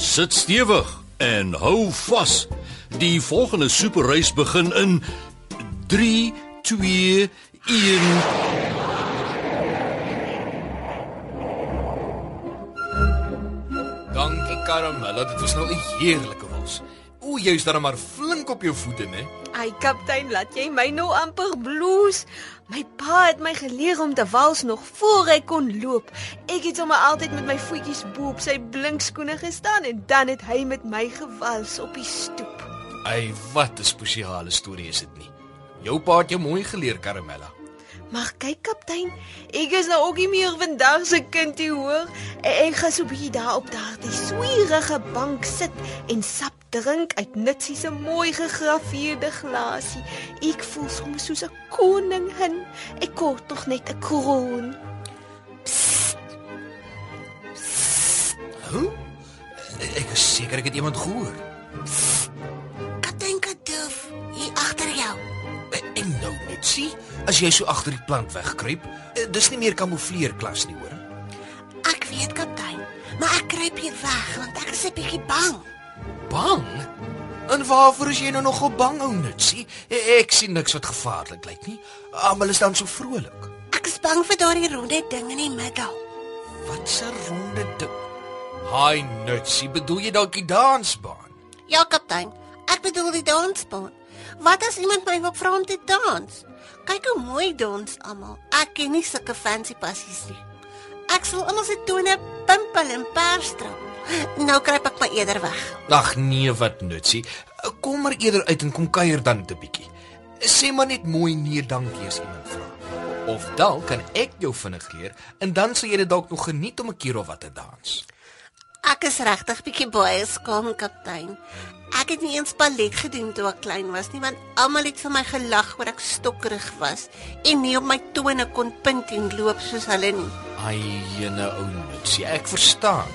Sit stewig en hou vas. Die volgende superreis begin in 3 2 1 Dankie Karamella, dit was nou 'n heerlike wals. O, jy's dan maar flink op jou voete, né? Ai kaptein, laat jy my nou amper bloes. My pa het my geleer om te wals nog voor hy kon loop. Ek het sommer altyd met my voetjies bo op sy blinkskoene gestaan en dan het hy met my gewals op die stoep. Ai, wat 'n spesiale storie is dit nie. Jou pa het jou mooi geleer, Karamella. Maar kyk kaptein, ek is nou ook nie meer vandag se kind nie hoor. Ek gaan so bietjie daar op daardie swierige bank sit en sap drink uit Nitsie se mooi gegraveerde glasie. Ek voel soms soos 'n koningin. Ek kort tog net 'n kroon. Hoe? Ek is seker ek het iemand gehoor. Kaptein Kadoof, hier agter jou. En nou net sien, as jy so agter die plant wegkruip, eh, dis nie meer kamoufleer klas nie, hoor. Ek weet kaptein, maar ek kruip hier weg want ek is 'n bietjie bang. Bang? En waarvoor is jy nou nogal bang, ou Nutsie? Ek sien niks wat gevaarlik lyk nie. Almal is dan so vrolik. Ek is bang vir daardie ronde ding in die middel. Wat 'n ronde ding. Haai Nutsie, bedoel jy dalk die dansbaan? Ja, kaptein, ek bedoel die dansbaan. Wat as iemand my wil vra om te dans? Kyk hoe mooi dans almal. Ek ken nie sulke fancy passies nie. Ek sal almal se tone pimpel en perstrap. Nou kruip ek maar eerder weg. Ag nee, wat Nutsie. Kom maar eerder uit en kom kuier dan 'n bietjie. Sê maar net mooi nee dankie as iemand vra. Of dalk kan ek jou vinnig leer en dan sal jy dit dalk nog geniet om 'n keer of wat te dans. Ek is regtig bietjie baie skaam, kaptein. Ek het nie eens ballet gedoen toe ek klein was nie, want almal het vir my gelag oor ek stokkerig was en nie op my tone kon punt en loop soos hulle nie. Ai, jene ou Nutsie, ek verstaan.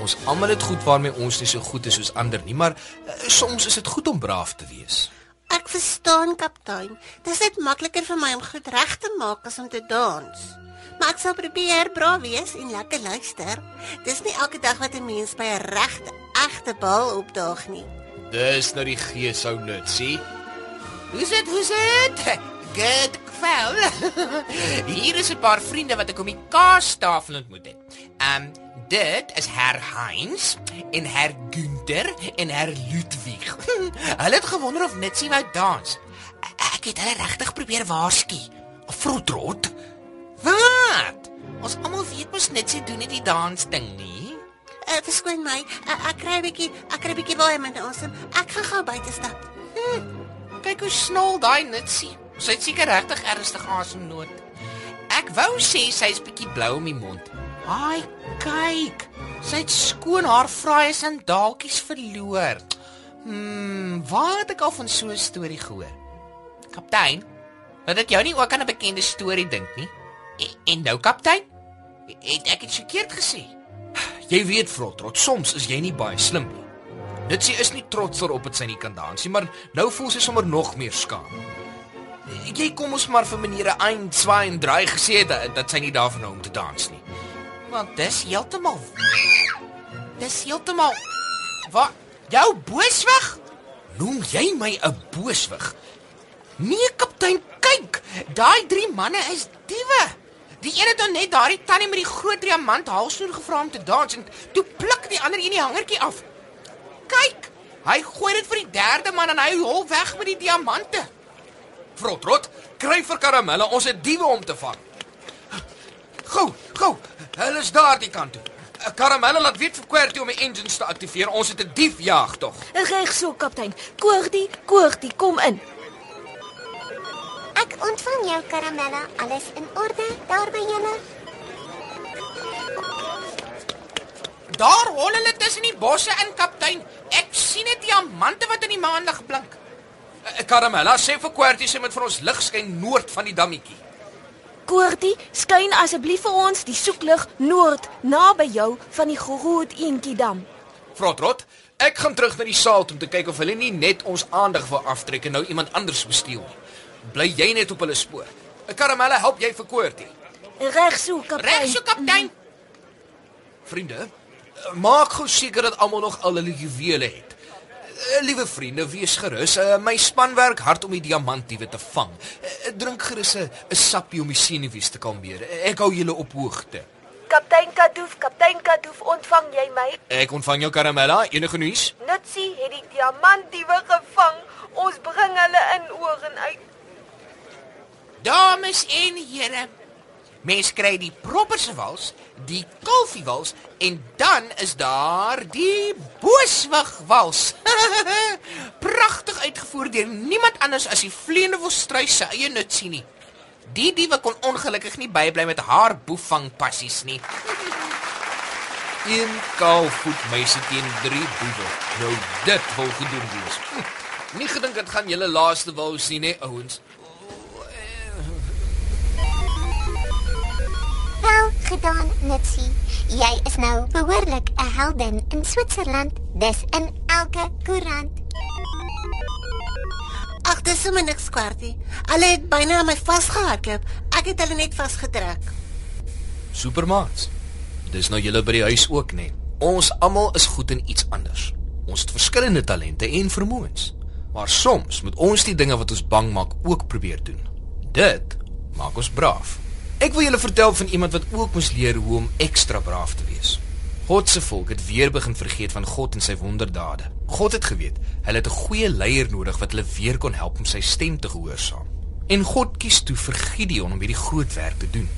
Ons almal het goed waarmee ons nie so goed is soos ander nie, maar uh, soms is dit goed om braaf te wees. Ek verstaan, kaptein. Dit is net makliker vir my om goed reg te maak as om te dans. Maar ek sal probeer braaf wees en lekker luister. Dis nie elke dag wat 'n mens by 'n regte, egte bal opdaag nie. Dis nou die gees ou Nutsie. Hoe's dit? Hoe's dit? Good geval. Hier is 'n paar vriende wat ek om die kaastafel ontmoet het. Um dit is Herr Heinz en Herr Günther en Herr Ludwig. hulle het gewonder of Nutsie wou dans. Ek het hulle regtig probeer waarsku. Vroetrot. Wat? Ons almal weet mos Nutsie doen nie die dans ding nie. Uh, verskoon my. Uh, ek kry 'n bietjie, ek kry 'n bietjie baie met asem. Ek gaan gou buite stap. Kyk hoe snol daai Nutsie. Sy het seker regtig ernstig asemnood. Ek wou sê sy's bietjie blou om die mond. Haai, kyk. Sy het skoon haar fraaie sandaaltjies verloor. Hmm, waar het ek al van so 'n storie gehoor? Kaptein, laat dit jou nie ook aan 'n bekende storie dink nie. En, en nou kaptein? Het ek iets verkeerd gesê? Jy weet, Frotrot, soms is jy nie baie slim nie. Nutsie is nie trots daarop dat sy nie kan dans nie, maar nou voel sy sommer nog meer skaam. Jy kom ons maar vir meneer 1 2 en 3 gesê het dat sy nie daarvan hou om te dans nie. Want dis heeltemal Dis heeltemal Wat? Jou booswig? Noem jy my 'n booswig? Nee, kaptein, kyk. Daai drie manne is diewe. Die een het dan net daardie tannie met die groot diamant halsnoer gevra om te dans en toe pluk die ander een die hangertjie af. Kyk, hy gooi dit vir die derde man en hy hol weg met die diamante. Frotrot, kry vir karamelle, ons het diewe om te vang. Gou, gou. Hulle is daar die kant toe. Karamelle laat weet vir Querty om die engines te aktiveer. Ons het 'n dief jaag tog. Reg so kaptein. Koortie, Koortie, kom in. Ek ontvang jou karamelle. Alles in orde daar by julle? Daar hol hulle tussen die bosse in, kaptein. Ek sien net diamante wat in die maanlig blink. Eh, Karamella sê vir Kwartie sy moet vir ons lig skyn noord van die dammetjie. Koortie, skyn asseblief vir ons die soeklig noord naby jou van die groot eentjie dam. Frotrot, ek gaan terug na die saal om te kyk of hulle nie net ons aandag wil aftrek en nou iemand anders besteel nie. Bly jy net op hulle spoor. Karamella, help jy vir Kwartie. Reg so, kaptein. Reg so, kaptein. Vriende, eh, maak gou seker dat almal nog al hulle juwele het. Eh, Liewe vriende, wees gerus. Eh, My span werk hard om die diamantiewe te vang. Eh, Drink gerus 'n sappie om die senuwees te kalmeer. Ek hou julle op hoogte. Kaptein Kadoof, kaptein Kadoof, ontvang jy my? Ek ontvang jou karamella. Enige nuus? Nutsie het die diamantdiewe gevang. Ons bring hulle in oor en uit. Dames en here. Mens kry die propperse wals, die kalfiewals en dan is daar die booswig wals. Pragtig uitgevoer deur niemand anders as die vleiende wolstruis se eie nutsie nie. Die diewe kon ongelukkig nie bybly met haar boefvang passies nie. Een kaalvoet meisie teen drie boewe. Nou dit wil gedoen wees. Hm, nie gedink dit gaan julle laaste wou sien hè, ouens. Wel gedaan, Nitsie. Jy is nou behoorlik 'n heldin in Switserland, dis in elke koerant. Ag, dis sommer niks Kwartie. Hulle het byna aan my vasgehardloop. Ek het hulle net vasgetrek. Supermaats. Dis nou julle by die huis ook nê. Ons almal is goed in iets anders. Ons het verskillende talente en vermoëns. Maar soms moet ons die dinge wat ons bang maak ook probeer doen. Dit maak ons braaf. Ek wil julle vertel van iemand wat ook moes leer hoe om ekstra braaf te wees. God se volk het weer begin vergeet van God en sy wonderdade. God het geweet hulle het 'n goeie leier nodig wat hulle weer kon help om sy stem te gehoorsaam. En God kies toe vir Gideon om hierdie groot werk te doen.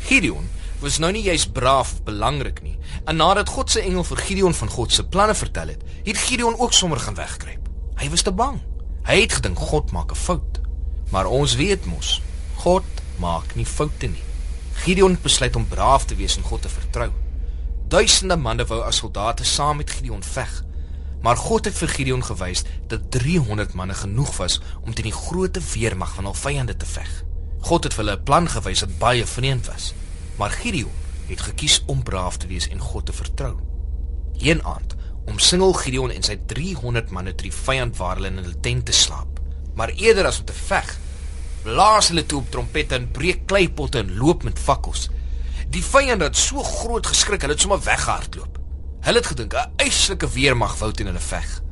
Gideon was nou nie juis braaf of belangrik nie. En nadat God se engel vir Gideon van God se planne vertel het, het Gideon ook sommer gaan wegkruip. Hy was te bang. Hy het gedink God maak 'n fout. Maar ons weet mos, God maak nie foute nie. Gideon besluit om braaf te wees en God te vertrou. Duisende manne wou as soldate saam met Gideon veg. Maar God het vir Gideon gewys dat 300 manne genoeg was om teen die groot weermag van hul vyande te veg. God het vir hulle 'n plan gewys wat baie vreemd was. Maar Gideon het gekies om braaf te wees en God te vertrou. Een aand omsingel Gideon en sy 300 manne drie vyand waar hulle in hulle tent te slaap. Maar eerder as om te veg, blaas hulle toe op trompette en breek kleipotte en loop met fakkels. Die vyand het so groot geskrik, hulle het sommer weggehardloop. Hulle het gedink 'n eislike weermag wou teen hulle veg.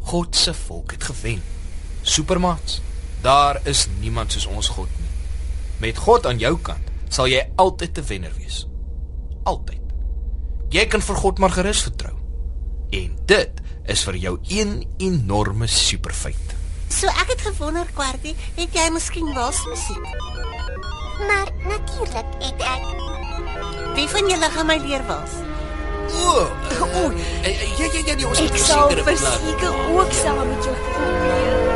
God se volk het gewen. Supermats. Daar is niemand soos ons God nie. Met God aan jou kant sal jy altyd 'n wenner wees. Altyd. Jy kan vir God maar gerus vertrou. En dit is vir jou een enorme superfeit. So ek het gewonder Kwartie, het jy miskien walsmusiek? Maar natuurlik het ek Wie van julle gaan my leer wals? O, o, ja ja ja, nee, ons Ek het sal verseker 'n plan. verseker ook saam met jou kom leer.